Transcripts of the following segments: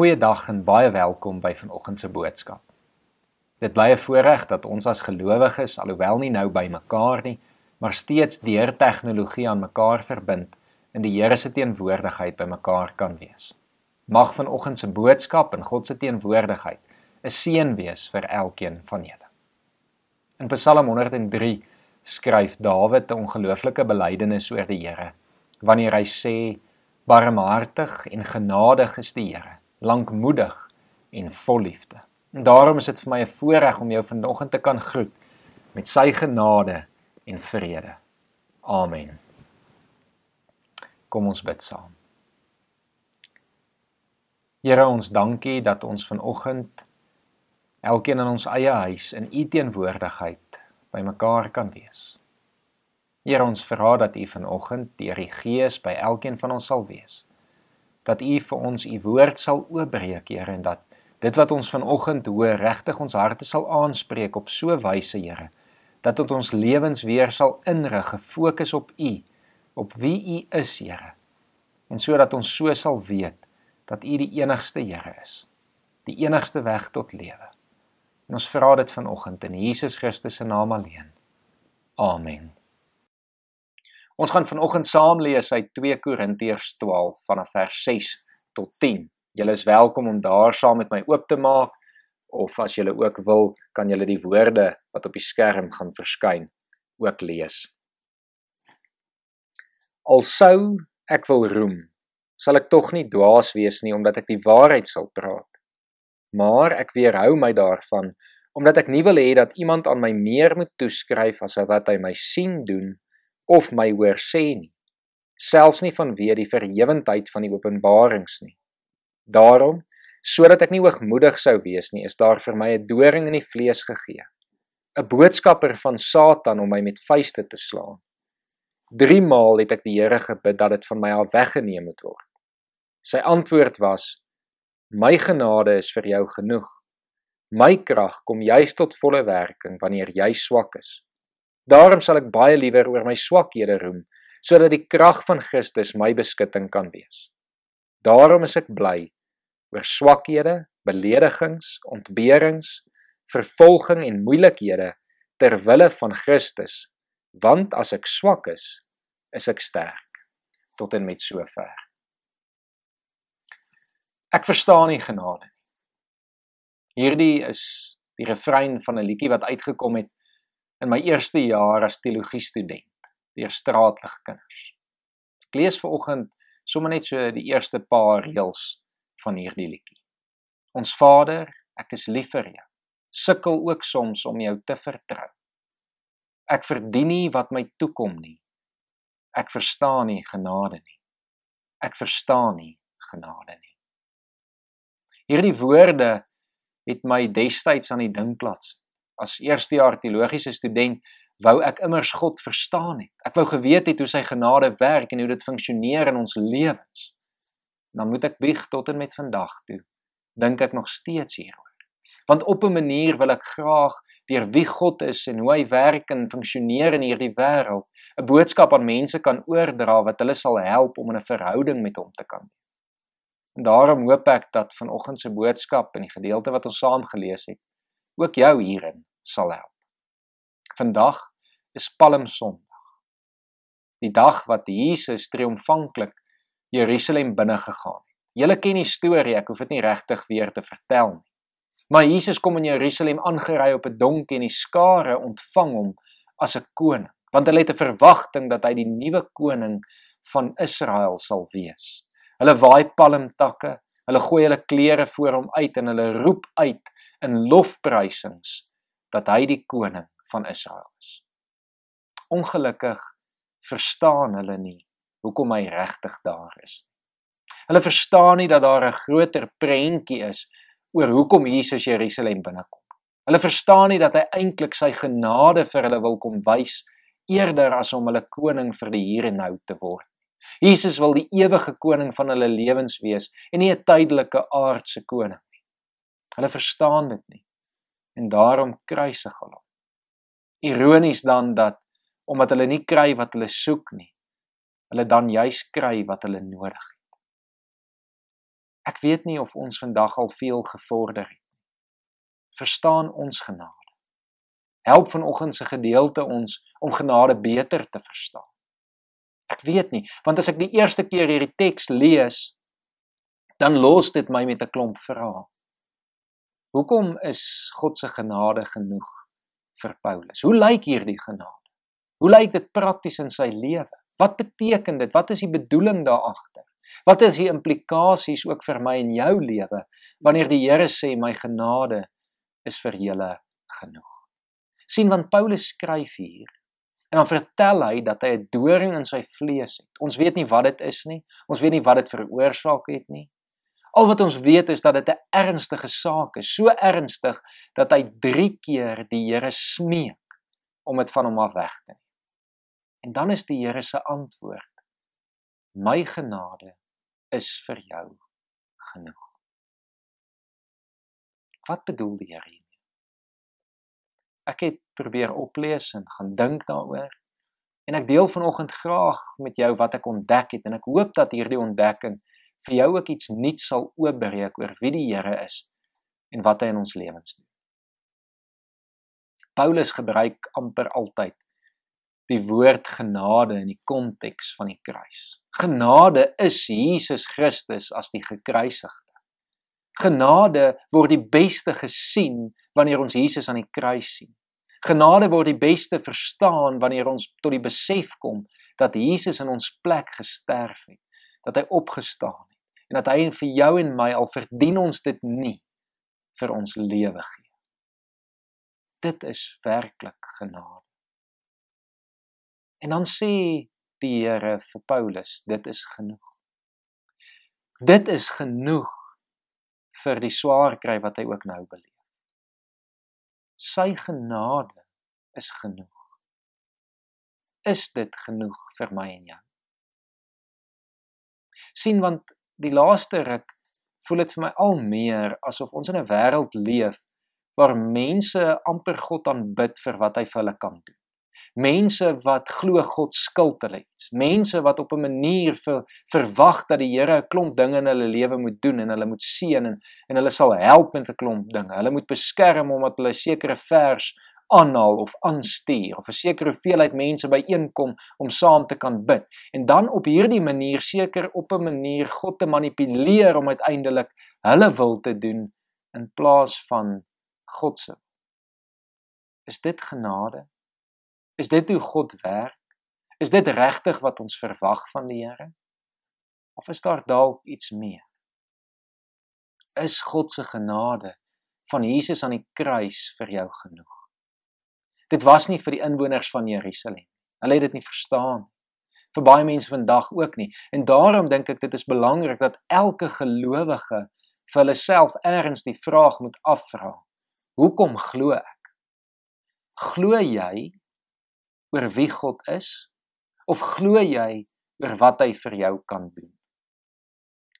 Goeiedag en baie welkom by vanoggend se boodskap. Dit bly 'n voorreg dat ons as gelowiges alhoewel nie nou by mekaar nie, maar steeds deur tegnologie aan mekaar verbind in die Here se teenwoordigheid by mekaar kan wees. Mag vanoggend se boodskap en God se teenwoordigheid 'n seën wees vir elkeen van julle. In Psalm 103 skryf Dawid 'n ongelooflike belydenis oor die Here wanneer hy sê barmhartig en genadig is die Here lankmoedig en vol liefde. En daarom is dit vir my 'n voorreg om jou vanoggend te kan groet met sy genade en vrede. Amen. Kom ons bid saam. Here ons dankie dat ons vanoggend elkeen in ons eie huis in u teenwoordigheid bymekaar kan wees. Here ons vra dat u vanoggend deur die Gees by elkeen van ons sal wees dat U vir ons U woord sal oopbreek, Here, en dat dit wat ons vanoggend hoor regtig ons harte sal aanspreek op so 'n wyse, Here, dat dit ons lewens weer sal inrig, gefokus op U, op wie U is, Here. En sodat ons so sal weet dat U die enigste Here is, die enigste weg tot lewe. En ons vra dit vanoggend in Jesus Christus se naam alleen. Amen. Ons gaan vanoggend saam lees uit 2 Korintiërs 12 vanaf vers 6 tot 10. Julle is welkom om daar saam met my oop te maak of as julle ook wil, kan julle die woorde wat op die skerm gaan verskyn ook lees. Al sou ek wil roem, sal ek tog nie dwaas wees nie omdat ek die waarheid sal praat. Maar ek weerhou my daarvan omdat ek nie wil hê dat iemand aan my meer moet toeskryf as wat hy my sien doen of my hoor sê nie selfs nie vanweë die verhewendheid van die openbarings nie. Daarom sodat ek nie hoogmoedig sou wees nie is daar vir my 'n doring in die vlees gegee 'n boodskapper van Satan om my met vuiste te slaan. 3 maal het ek die Here gebid dat dit van my af weggeneem moet word. Sy antwoord was my genade is vir jou genoeg. My krag kom juis tot volle werking wanneer jy swak is Daarom sal ek baie liewer oor my swakhede roem, sodat die krag van Christus my beskutting kan wees. Daarom is ek bly oor swakhede, beledigings, ontberings, vervolging en moeilikhede ter wille van Christus, want as ek swak is, is ek sterk tot en met sover. Ek verstaan nie genade nie. Hierdie is die refrein van 'n liedjie wat uitgekom het in my eerste jaar as teologie student deur straatligkinders. Ek lees ver oggend sommer net so die eerste paar reëls van hierdie liedjie. Ons Vader, ek is lief vir jou. Sukkel ook soms om jou te vertrou. Ek verdien nie wat my toekom nie. Ek verstaan nie genade nie. Ek verstaan nie genade nie. Hierdie woorde het my destyds aan die dink sit as eerstejaar teologiese student wou ek immers God verstaan het. Ek wou geweet het hoe sy genade werk en hoe dit funksioneer in ons lewens. Dan moet ek bieg tot en met vandag toe. Dink ek nog steeds hieroor. Want op 'n manier wil ek graag deur wie God is en hoe hy werk en funksioneer in hierdie wêreld, 'n boodskap aan mense kan oordra wat hulle sal help om in 'n verhouding met hom te kan. En daarom hoop ek dat vanoggend se boodskap in die gedeelte wat ons saam gelees het, ook jou hierin sal help. Vandag is Palmsondag. Die dag wat Jesus triomfantlik Jerusalem binne gegaan het. Julle ken die storie, ek hoef dit nie regtig weer te vertel nie. Maar Jesus kom in Jerusalem aangery op 'n donkie en die skare ontvang hom as 'n koning, want hulle het 'n verwagting dat hy die nuwe koning van Israel sal wees. Hulle waai palmtakke, hulle gooi hulle klere voor hom uit en hulle roep uit in lofprysings dat hy die koning van Israel is. Ongelukkig verstaan hulle nie hoekom hy regtig daar is. Hulle verstaan nie dat daar 'n groter prentjie is oor hoekom Jesus Jerusalem binnekom. Hulle verstaan nie dat hy eintlik sy genade vir hulle wil kom wys eerder as om hulle koning vir die hier en nou te word. Jesus wil die ewige koning van hulle lewens wees en nie 'n tydelike aardse koning nie. Hulle verstaan dit nie en daarom kruisig hulle hom. Ironies dan dat omdat hulle nie kry wat hulle soek nie, hulle dan juis kry wat hulle nodig het. Ek weet nie of ons vandag al veel gevorder het. Verstaan ons genade. Help vanoggend se gedeelte ons om genade beter te verstaan. Ek weet nie, want as ek die eerste keer hierdie teks lees, dan los dit my met 'n klomp vrae. Hoekom is God se genade genoeg vir Paulus? Hoe lyk hierdie genade? Hoe lyk dit prakties in sy lewe? Wat beteken dit? Wat is die bedoeling daar agter? Wat is die implikasies ook vir my en jou lewe wanneer die Here sê my genade is vir julle genoeg? sien want Paulus skryf hier en dan vertel hy dat hy 'n doring in sy vlees het. Ons weet nie wat dit is nie. Ons weet nie wat dit veroorsaak het nie. Al wat ons weet is dat dit 'n ernstige saak is, so ernstig dat hy 3 keer die Here smeek om dit van hom af weg te neem. En dan is die Here se antwoord: My genade is vir jou genoeg. Wat bedoel die Here hiermee? Ek het probeer oplees en gaan dink daaroor. En ek deel vanoggend graag met jou wat ek ontdek het en ek hoop dat hierdie ontdekking vir jou ook iets nuuts sal oopbreek oor wie die Here is en wat hy in ons lewens doen. Paulus gebruik amper altyd die woord genade in die konteks van die kruis. Genade is Jesus Christus as die gekruisigde. Genade word die beste gesien wanneer ons Jesus aan die kruis sien. Genade word die beste verstaan wanneer ons tot die besef kom dat Jesus in ons plek gesterf het, dat hy opgestaan en dat hy vir jou en my al verdien ons dit nie vir ons lewe gee. Dit is werklik genade. En dan sê die Here vir Paulus, dit is genoeg. Dit is genoeg vir die swaar kry wat hy ook nou beleef. Sy genade is genoeg. Is dit genoeg vir my en jou? sien want die laaste ruk voel dit vir my al meer asof ons in 'n wêreld leef waar mense amper God aanbid vir wat hy vir hulle kan doen. Mense wat glo God skuld hulle iets. Mense wat op 'n manier vir verwag dat die Here 'n klomp dinge in hulle lewe moet doen en hulle moet seën en en hulle sal help met 'n klomp dinge. Hulle moet beskerm omdat hulle sekere vers aanhaal of aanstuur of 'n sekere hoeveelheid mense byeenkom om saam te kan bid en dan op hierdie manier seker op 'n manier God te manipuleer om uiteindelik hulle wil te doen in plaas van God se is dit genade? Is dit hoe God werk? Is dit regtig wat ons verwag van die Here? Of is daar dalk iets meer? Is God se genade van Jesus aan die kruis vir jou genoeg Dit was nie vir die inwoners van Jerusalem. Hulle het dit nie verstaan vir baie mense vandag ook nie. En daarom dink ek dit is belangrik dat elke gelowige vir hulle self ergens die vraag moet afvra. Hoekom glo ek? Glo jy oor wie God is of glo jy oor wat hy vir jou kan doen?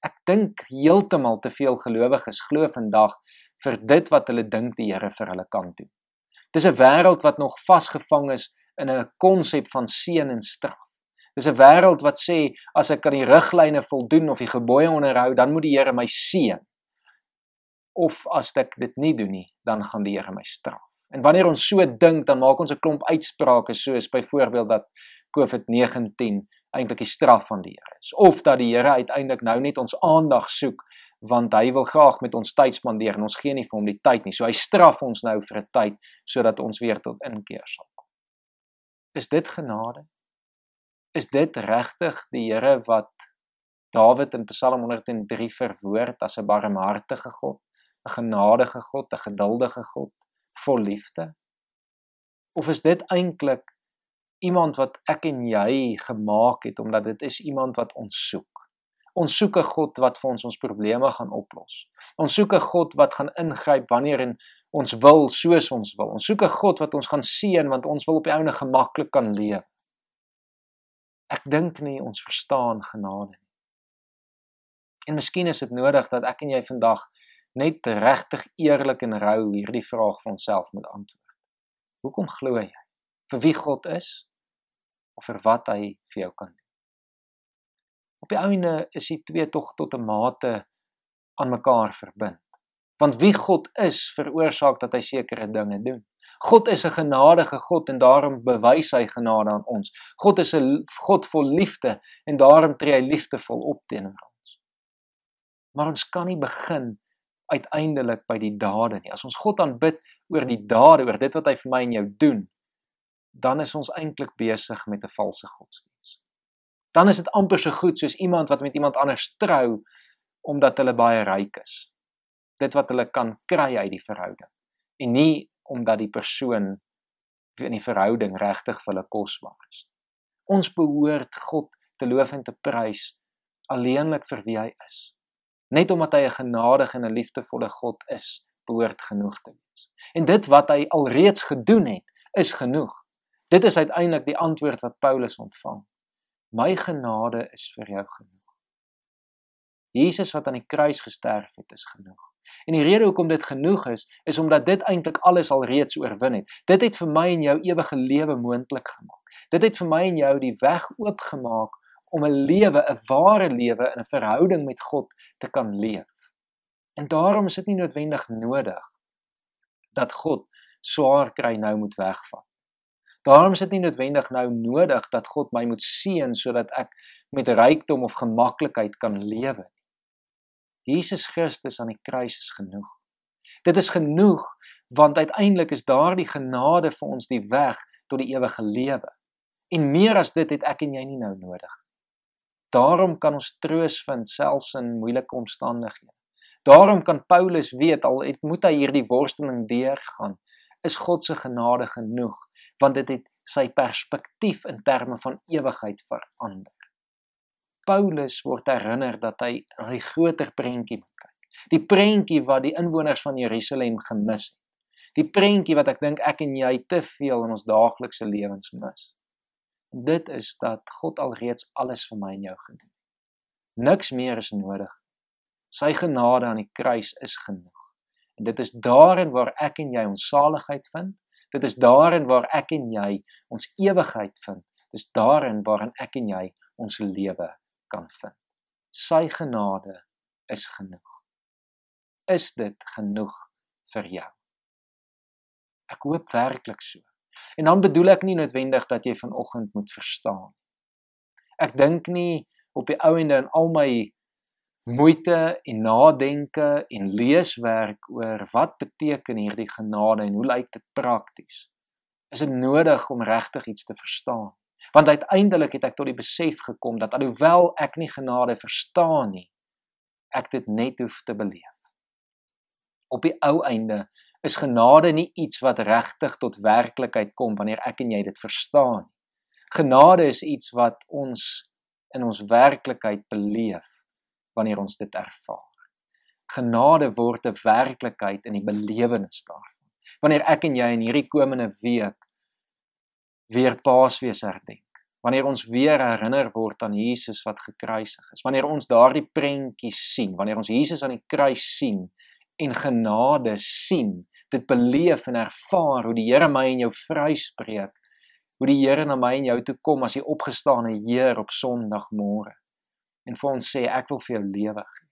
Ek dink heeltemal te veel gelowiges glo vandag vir dit wat hulle dink die Here vir hulle kan doen. Dis 'n wêreld wat nog vasgevang is in 'n konsep van seën en straf. Dis 'n wêreld wat sê as ek aan die riglyne voldoen of die gebooie onderhou, dan moet die Here my seën. Of as ek dit nie doen nie, dan gaan die Here my straf. En wanneer ons so dink, dan maak ons 'n klomp uitsprake soos byvoorbeeld dat COVID-19 eintlik die straf van die Here is of dat die Here uiteindelik nou net ons aandag soek want hy wil graag met ons tyd spandeer en ons gee nie vir hom die tyd nie. So hy straf ons nou vir 'n tyd sodat ons weer tot inkeer sal kom. Is dit genade? Is dit regtig die Here wat Dawid in Psalm 103 verwoord as 'n barmhartige God, 'n genadige God, 'n geduldige God, vol liefde? Of is dit eintlik iemand wat ek en jy gemaak het omdat dit is iemand wat ons soek? Ons soek 'n God wat vir ons ons probleme gaan oplos. Ons soek 'n God wat gaan ingryp wanneer en ons wil soos ons wil. Ons soek 'n God wat ons gaan seën want ons wil op die ouene gemaklik kan leef. Ek dink nie ons verstaan genade nie. En miskien is dit nodig dat ek en jy vandag net regtig eerlik en rou hierdie vraag vir onsself moet antwoord. Hoekom glo jy? Vir wie God is of vir wat hy vir jou kan doen? Op die ouene is die twee tog tot 'n mate aan mekaar verbind. Want wie God is, veroorsaak dat hy sekere dinge doen. God is 'n genadige God en daarom bewys hy genade aan ons. God is 'n God vol liefde en daarom tree hy liefdevol op teenoor ons. Maar ons kan nie begin uiteindelik by die dade nie. As ons God aanbid oor die dade, oor dit wat hy vir my en jou doen, dan is ons eintlik besig met 'n valse godsdiens. Dan is dit amper so goed soos iemand wat met iemand anders trou omdat hulle baie ryk is dit wat hulle kan kry uit die verhouding en nie omdat die persoon in die verhouding regtig vir hulle kosbaar is. Ons behoort God te loof en te prys alleenlik vir wie hy is. Net omdat hy 'n genadige en 'n liefdevolle God is, behoort genoeg te wees. En dit wat hy alreeds gedoen het, is genoeg. Dit is uiteindelik die antwoord wat Paulus ontvang. My genade is vir jou genoeg. Jesus wat aan die kruis gesterf het, is genoeg. En die rede hoekom dit genoeg is, is omdat dit eintlik alles al reeds oorwin het. Dit het vir my en jou ewige lewe moontlik gemaak. Dit het vir my en jou die weg oopgemaak om 'n lewe, 'n ware lewe in 'n verhouding met God te kan leef. En daarom is dit nie noodwendig nodig dat God swaar kry nou moet wegvat. Daarom is dit nie noodwendig nou nodig dat God my moet seën sodat ek met rykdom of gemaklikheid kan lewe nie. Jesus Christus aan die kruis is genoeg. Dit is genoeg want uiteindelik is daardie genade vir ons die weg tot die ewige lewe. En meer as dit het ek en jy nie nou nodig. Daarom kan ons troos vind selfs in moeilike omstandighede. Daarom kan Paulus weet al het moet hy hierdie worsteling deurgaan, is God se genade genoeg want dit het sy perspektief in terme van ewigheid verander. Paulus word herinner dat hy na die groter prentjie moet kyk. Die prentjie wat die inwoners van Jerusalem gemis het. Die prentjie wat ek dink ek en jy te veel in ons daaglikse lewens mis. Dit is dat God alreeds alles vir my en jou gedoen het. Niks meer is nodig. Sy genade aan die kruis is genoeg. En dit is daarin waar ek en jy ons saligheid vind. Dit is daarin waar ek en jy ons ewigheid vind. Dis daarin waarin ek en jy ons lewe kan vind. Sy genade is genoeg. Is dit genoeg vir jou? Ek hoop werklik so. En dan bedoel ek nie noodwendig dat jy vanoggend moet verstaan. Ek dink nie op die ou ende in al my moeite en nadenke en leeswerk oor wat beteken hierdie genade en hoe lyk dit prakties. Is dit nodig om regtig iets te verstaan? Want uiteindelik het ek tot die besef gekom dat alhoewel ek nie genade verstaan nie, ek dit net hoef te beleef. Op die ou einde is genade nie iets wat regtig tot werklikheid kom wanneer ek en jy dit verstaan nie. Genade is iets wat ons in ons werklikheid beleef wanneer ons dit ervaar. Genade word 'n werklikheid in die belewenis daarvan. Wanneer ek en jy in hierdie komende week weer Paasfees herdenk. Wanneer ons weer herinner word aan Jesus wat gekruisig is. Wanneer ons daardie prentjies sien, wanneer ons Jesus aan die kruis sien en genade sien, dit beleef en ervaar hoe die Here my en jou vryspreek, hoe die Here na my en jou toe kom as die opgestane Heer op Sondagmôre en vir ons sê ek wil vir jou lewe gee.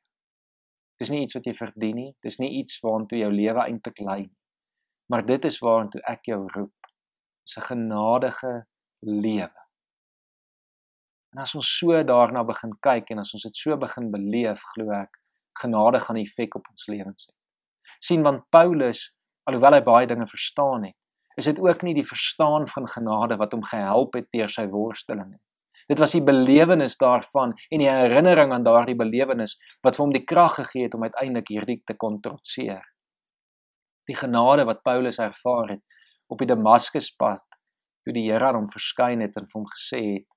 Dis nie iets wat jy verdien nie, dis nie iets waartoe jou lewe eintlik lei nie. Maar dit is waartoe ek jou roep is 'n genadige lewe. En as ons so daarna begin kyk en as ons dit so begin beleef, glo ek genade gaan 'n effek op ons lewens hê. sien want Paulus, alhoewel hy baie dinge verstaan het, is dit ook nie die verstaan van genade wat hom gehelp het deur sy worstelinge. Dit was die belewenis daarvan en die herinnering aan daardie belewenis wat vir hom die krag gegee het om uiteindelik hierdie te kon trotseer. Die genade wat Paulus ervaar het, op die Damaskuspad toe die Here aan hom verskyn het en vir hom gesê het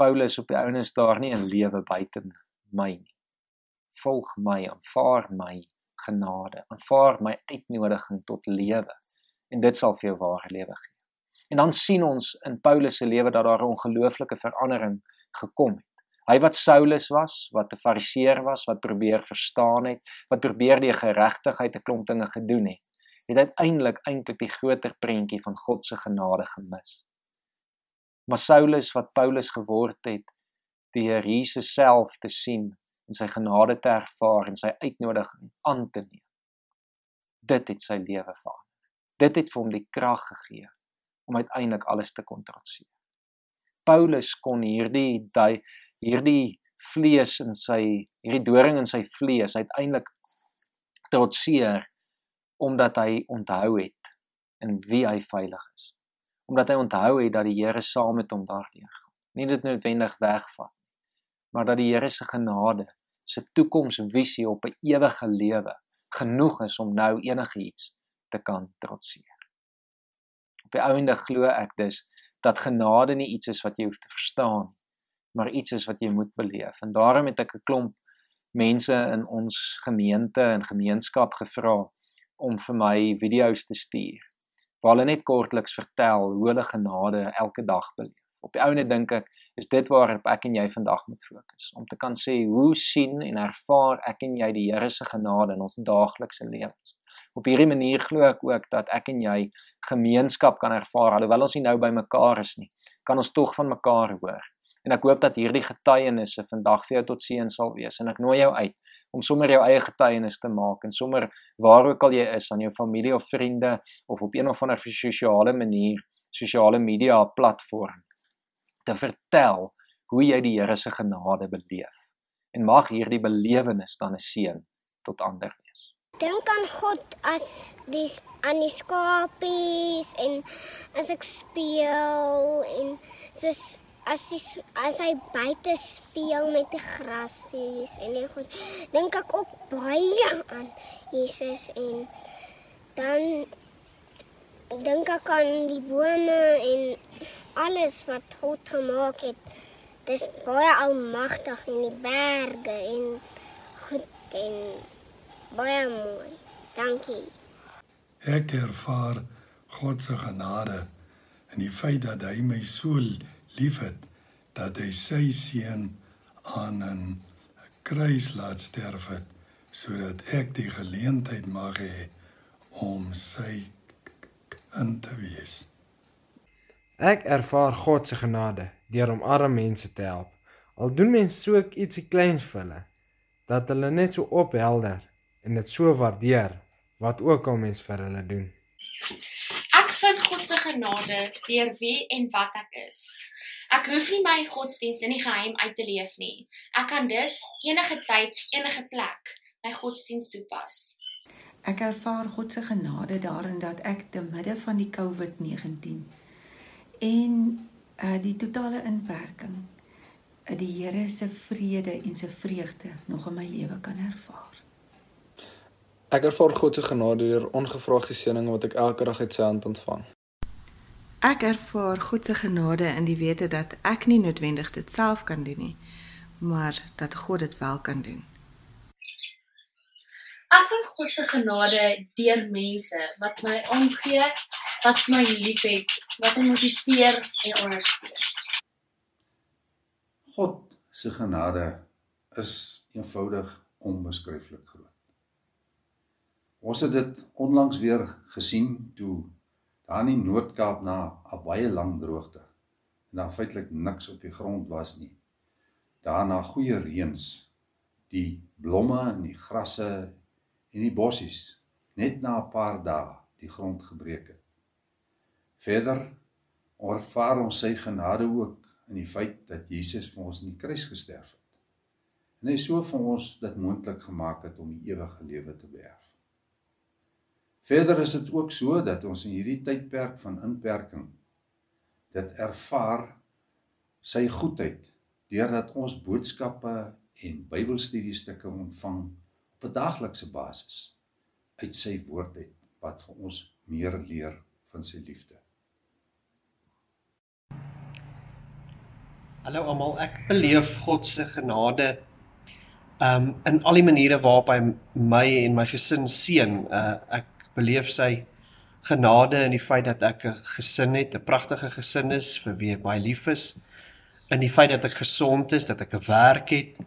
Paulus op die ouenes daar nie 'n lewe buite my nie. Volg my, aanvaar my genade, aanvaar my uitnodiging tot lewe en dit sal vir jou ware lewe gee. En dan sien ons in Paulus se lewe dat daar 'n ongelooflike verandering gekom het. Hy wat Saulus was, wat 'n fariseer was, wat probeer verstaan het, wat probeer die geregtigheid 'n klomp dinge gedoen het, het uiteindelik eintlik die groter prentjie van God se genade gemis. Maar Saulus wat Paulus geword het, die Here Jesus self te sien en sy genade te ervaar en sy uitnodiging aan te neem. Dit het sy lewe verander. Dit het vir hom die krag gegee om uiteindelik alles te kon trotseer. Paulus kon hierdie die hierdie vlees in sy hierdie doring in sy vlees uiteindelik trotseer omdat hy onthou het in wie hy veilig is. Omdat hy onthou het dat die Here saam met hom daardeur gaan. Nie dit noodwendig wegvat nie, maar dat die Here se genade, se toekomsvisie op 'n ewige lewe genoeg is om nou enigiets te kan trotseer. Op die ouende glo ek dus dat genade nie iets is wat jy hoef te verstaan maar iets is wat jy moet beleef. En daarom het ek 'n klomp mense in ons gemeente en gemeenskap gevra om vir my video's te stuur. Waar hulle net kortliks vertel hoe hulle genade elke dag beleef. Op die ouene dink ek is dit waarop ek en jy vandag moet fokus om te kan sê hoe sien en ervaar ek en jy die Here se genade in ons daaglikse lewens. Op hierdie manier glo ek ook dat ek en jy gemeenskap kan ervaar alhoewel ons nie nou by mekaar is nie. Kan ons tog van mekaar hoor En ek hoop dat hierdie getuienisse vandag vir jou tot seën sal wees en ek nooi jou uit om sommer jou eie getuienis te maak en sommer waar ook al jy is aan jou familie of vriende of op een of ander sosiale manier, sosiale media platform te vertel hoe jy die Here se genade beleef. En mag hierdie belewenis dan 'n seën tot ander wees. Dink aan God as die aan die skapies en as ek speel en soos as hy as hy buite speel met die grasies en hy goed dink ek ook baie aan Jesus en dan dink ek aan die bome en alles wat God gemaak het. Dis baie almagtig in die berge en goed en baie mooi dankie ek ervaar God se genade en die feit dat hy my so liefhet dat hy sy seun aan 'n kruis laat sterf het sodat ek die geleentheid mag hê om sy in te wees. Ek ervaar God se genade deur om arme mense te help. Al doen mense so ietsie kleins vir hulle dat hulle net so ophelder en dit so waardeer wat ook al mense vir hulle doen. Ek vind God se genade deur wie en wat ek is. Ek hoef nie my godsdiens in die geheim uit te leef nie. Ek kan dus enige tyd, enige plek my godsdiens toepas. Ek ervaar God se genade daarin dat ek te midde van die COVID-19 en uh die totale inperking uh, die Here se vrede en se vreugde nog in my lewe kan ervaar. Ek ervaar God se genade deur ongevraagde seëninge wat ek elke dag uit sy hand ontvang. Ek ervaar God se genade in die wete dat ek nie noodwendig dit self kan doen nie, maar dat God dit wel kan doen. Ek vind God se genade deur mense wat my omgee, wat my liefhet, wat my motiveer en ondersteun. God se genade is eenvoudig onbeskryflik groot. Ons het dit onlangs weer gesien toe daar in die Noord-Kaap na 'n baie lang droogte en daar feitelik niks op die grond was nie. Daarna goeie reëns, die blomme en die grasse en die bossies net na 'n paar dae die grond gebreek het. Verder ervaar ons sy genade ook in die feit dat Jesus vir ons in die kruis gesterf het. En hy so vir ons dit moontlik gemaak het om die ewige lewe te beerf. Verder is dit ook so dat ons in hierdie tydperk van inperking dit ervaar sy goedheid deurdat ons boodskappe en Bybelstudiestukke ontvang op 'n daglikse basis uit sy woord uit wat vir ons meer leer van sy liefde. Hallo almal, ek beleef God se genade um in al die maniere waarop hy my en my gesin seën. Uh ek beleef sy genade in die feit dat ek 'n gesin het, 'n pragtige gesin is vir wie ek baie lief is. In die feit dat ek gesond is, dat ek 'n werk het,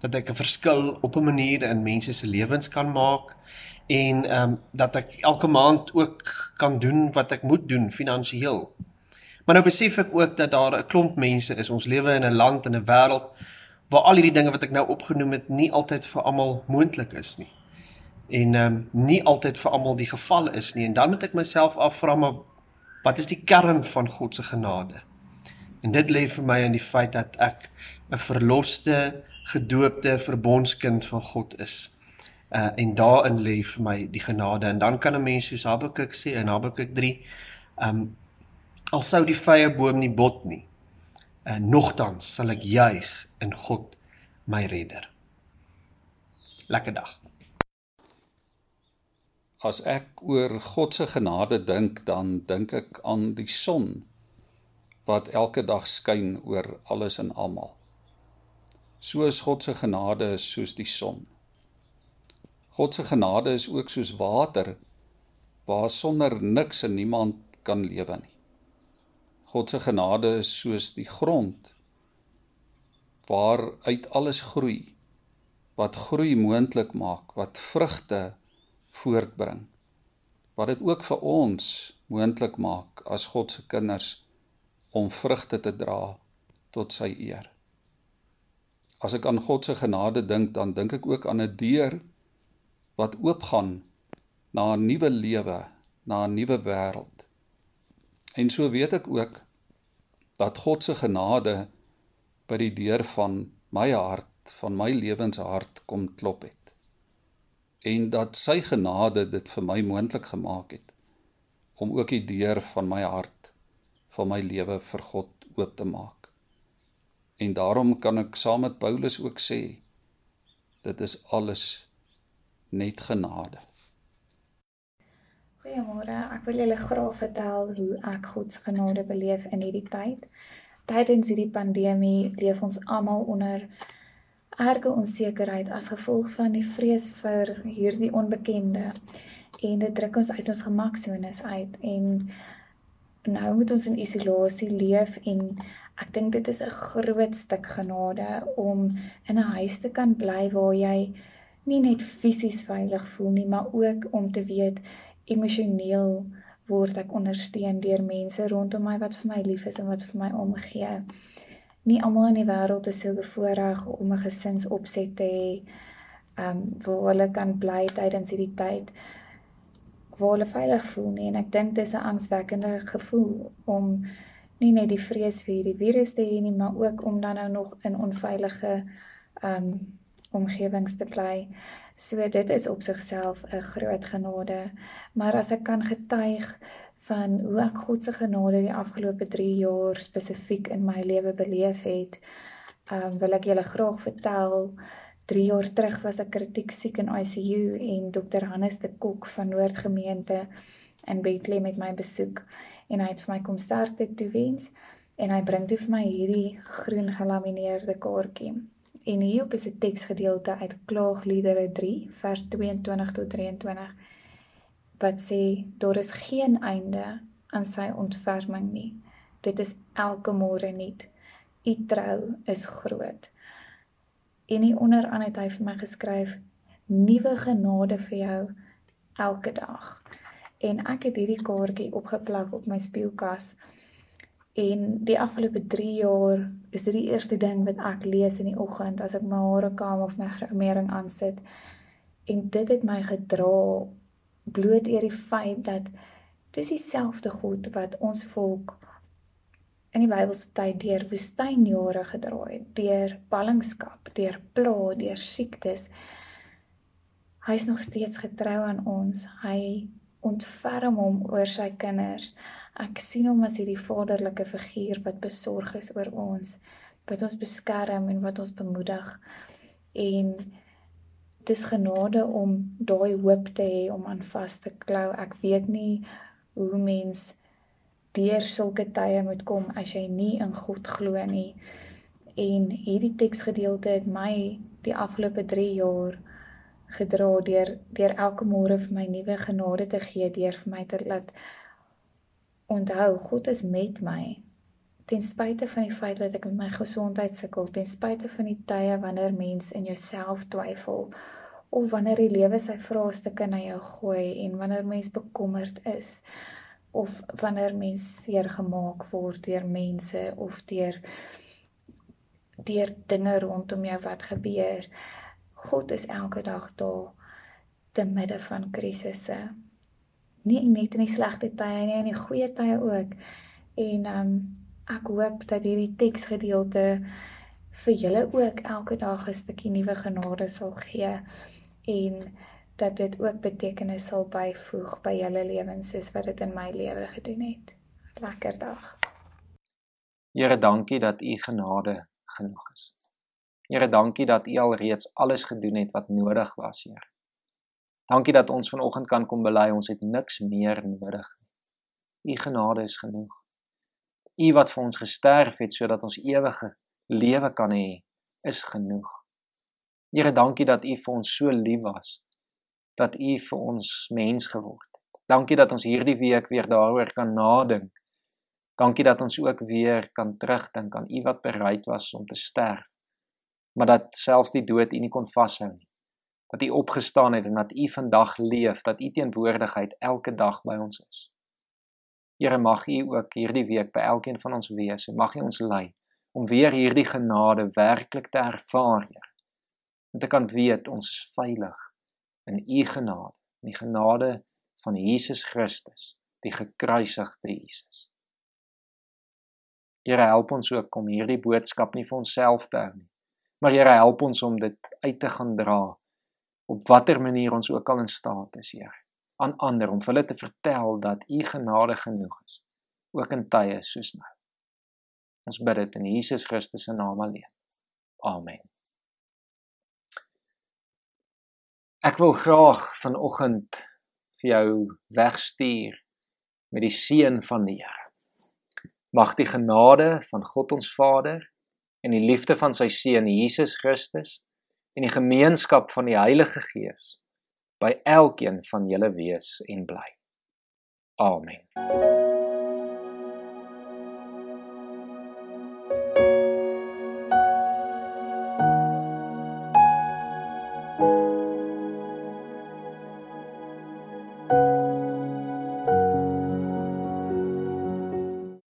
dat ek 'n verskil op 'n manier in mense se lewens kan maak en ehm um, dat ek elke maand ook kan doen wat ek moet doen finansiëel. Maar nou besef ek ook dat daar 'n klomp mense is. Ons lewe in 'n land en 'n wêreld waar al hierdie dinge wat ek nou opgenoem het nie altyd vir almal moontlik is nie. En ehm um, nie altyd vir almal die geval is nie. En dan moet ek myself afvra maar wat is die kern van God se genade? En dit lê vir my in die feit dat ek 'n verloste, gedoopte verbondskind van God is. Uh en daarin lê vir my die genade en dan kan 'n mens soos Habakuk sê in Habakuk 3, um al sou die vrye boom nie bot nie, uh nogtans sal ek juig in God my redder. Lekker dag. As ek oor God se genade dink, dan dink ek aan die son wat elke dag skyn oor alles en almal. So is God se genade soos die son. God se genade is ook soos water waar sonder niks en niemand kan lewe nie. God se genade is soos die grond waar uit alles groei wat groei moontlik maak, wat vrugte voortbring. Wat dit ook vir ons moontlik maak as God se kinders om vrugte te dra tot sy eer. As ek aan God se genade dink, dan dink ek ook aan 'n deur wat oopgaan na 'n nuwe lewe, na 'n nuwe wêreld. En so weet ek ook dat God se genade by die deur van my hart, van my lewenshart kom klop het. En dat sy genade dit vir my moontlik gemaak het om ook die deur van my hart van my lewe vir God oop te maak. En daarom kan ek saam met Paulus ook sê dit is alles net genade. Goeiemôre, ek wil julle graag vertel hoe ek God se genade beleef in hierdie tyd. Tydens hierdie pandemie leef ons almal onder erge onsekerheid as gevolg van die vrees vir hierdie onbekende. En dit druk ons uit ons gemaksones uit en nou moet ons in isolasie leef en ek dink dit is 'n groot stuk genade om in 'n huis te kan bly waar jy nie net fisies veilig voel nie, maar ook om te weet emosioneel word ek ondersteun deur mense rondom my wat vir my lief is en wat vir my omgee. Nie almal in die wêreld is so bevoorreg om 'n gesinsopset te hê, um, waar hulle kan bly tydens hierdie tyd waar hulle veilig voel nie. En ek dink dis 'n angswekkende gevoel om nie net die vrees vir hierdie virus te hê nie, maar ook om dan nou nog in onveilige um omgewings te bly. So dit is op sigself 'n groot genade. Maar as ek kan getuig van hoe ek God se genade die afgelope 3 jaar spesifiek in my lewe beleef het, um wil ek julle graag vertel 3 jaar terug was ek kritiek siek in ICU en dokter Hannes de Kok van Noordgemeente in Bethlehem met my besoek en hy het vir my kom sterkte toewens en hy bring toe vir my hierdie groen gelamineerde kaartjie. En hierop is 'n teksgedeelte uit Klaagliedere 3 vers 22 tot 23 wat sê daar is geen einde aan sy ontferming nie. Dit is elke môre nuut. U trou is groot. En hier onderaan het hy vir my geskryf nuwe genade vir jou elke dag. En ek het hierdie kaartjie opgeplak op my spieelkas. En die afgelope 3 jaar is dit die eerste ding wat ek lees in die oggend as ek my hare kam of my gremering aansit. En dit het my gedra bloot eer die feit dat dis dieselfde God wat ons volk in die Bybelse tyd deur woestynjare gedraai het, deur ballingskap, deur pla, deur siektes. Hy is nog steeds getrou aan ons. Hy ontferm hom oor sy kinders. Ek sien hom as hierdie vaderlike figuur wat besorg is oor ons, wat ons beskerm en wat ons bemoedig. En dis genade om daai hoop te hê om aan vas te klou. Ek weet nie hoe mense deur sulke tye moet kom as jy nie in God glo nie. En hierdie teksgedeelte het my die afgelope 3 jaar gedra deur deur elke môre vir my nuwe genade te gee, deur vir my te laat onthou God is met my. Ten spyte van die feit dat ek met my gesondheid sukkel, ten spyte van die tye wanneer mens in jouself twyfel of wanneer die lewe sy vraestukke na jou gooi en wanneer mens bekommerd is of wanneer mens seer gemaak word deur mense of deur deur dinge rondom jou wat gebeur. God is elke dag daar te midde van krisisse. Nie net in die slegte tye nie, in die goeie tye ook. En um ek hoop dat hierdie teksgedeelte vir julle ook elke dag 'n stukkie nuwe genade sal gee en dat dit ook betekenis sal byvoeg by julle lewens soos wat dit in my lewe gedoen het. Lekker dag. Here, dankie dat u genade genoeg is. Here, dankie dat u alreeds alles gedoen het wat nodig was, Here. Dankie dat ons vanoggend kan kom bely ons het niks meer nodig nie. U genade is genoeg. U wat vir ons gesterf het sodat ons ewige lewe kan hê, is genoeg. Here, dankie dat u vir ons so lief was dat u vir ons mens geword het. Dankie dat ons hierdie week weer daaroor kan nadink. Dankie dat ons ook weer kan terugdink aan u wat bereid was om te sterf. Maar dat selfs die dood u nie kon vashou nie. Dat u opgestaan het en dat u vandag leef, dat u teenwoordigheid elke dag by ons is. Here mag u ook hierdie week by elkeen van ons wees en mag u ons lei om weer hierdie genade werklik te ervaar, Here. Om te kan weet ons is veilig in u genade, in die genade van Jesus Christus, die gekruisigde Jesus. Here help ons ook om hierdie boodskap nie vir onsself te hou nie, maar Here help ons om dit uit te gaan dra op watter manier ons ook al in staat is, Here, aan ander om hulle te vertel dat u genade genoeg is, ook in tye soos nou. Ons bid dit in Jesus Christus se naam alleen. Amen. Ek wil graag vanoggend vir jou wegstuur met die seën van die Here. Mag die genade van God ons Vader en die liefde van sy seun Jesus Christus en die gemeenskap van die Heilige Gees by elkeen van julle wees en bly. Amen.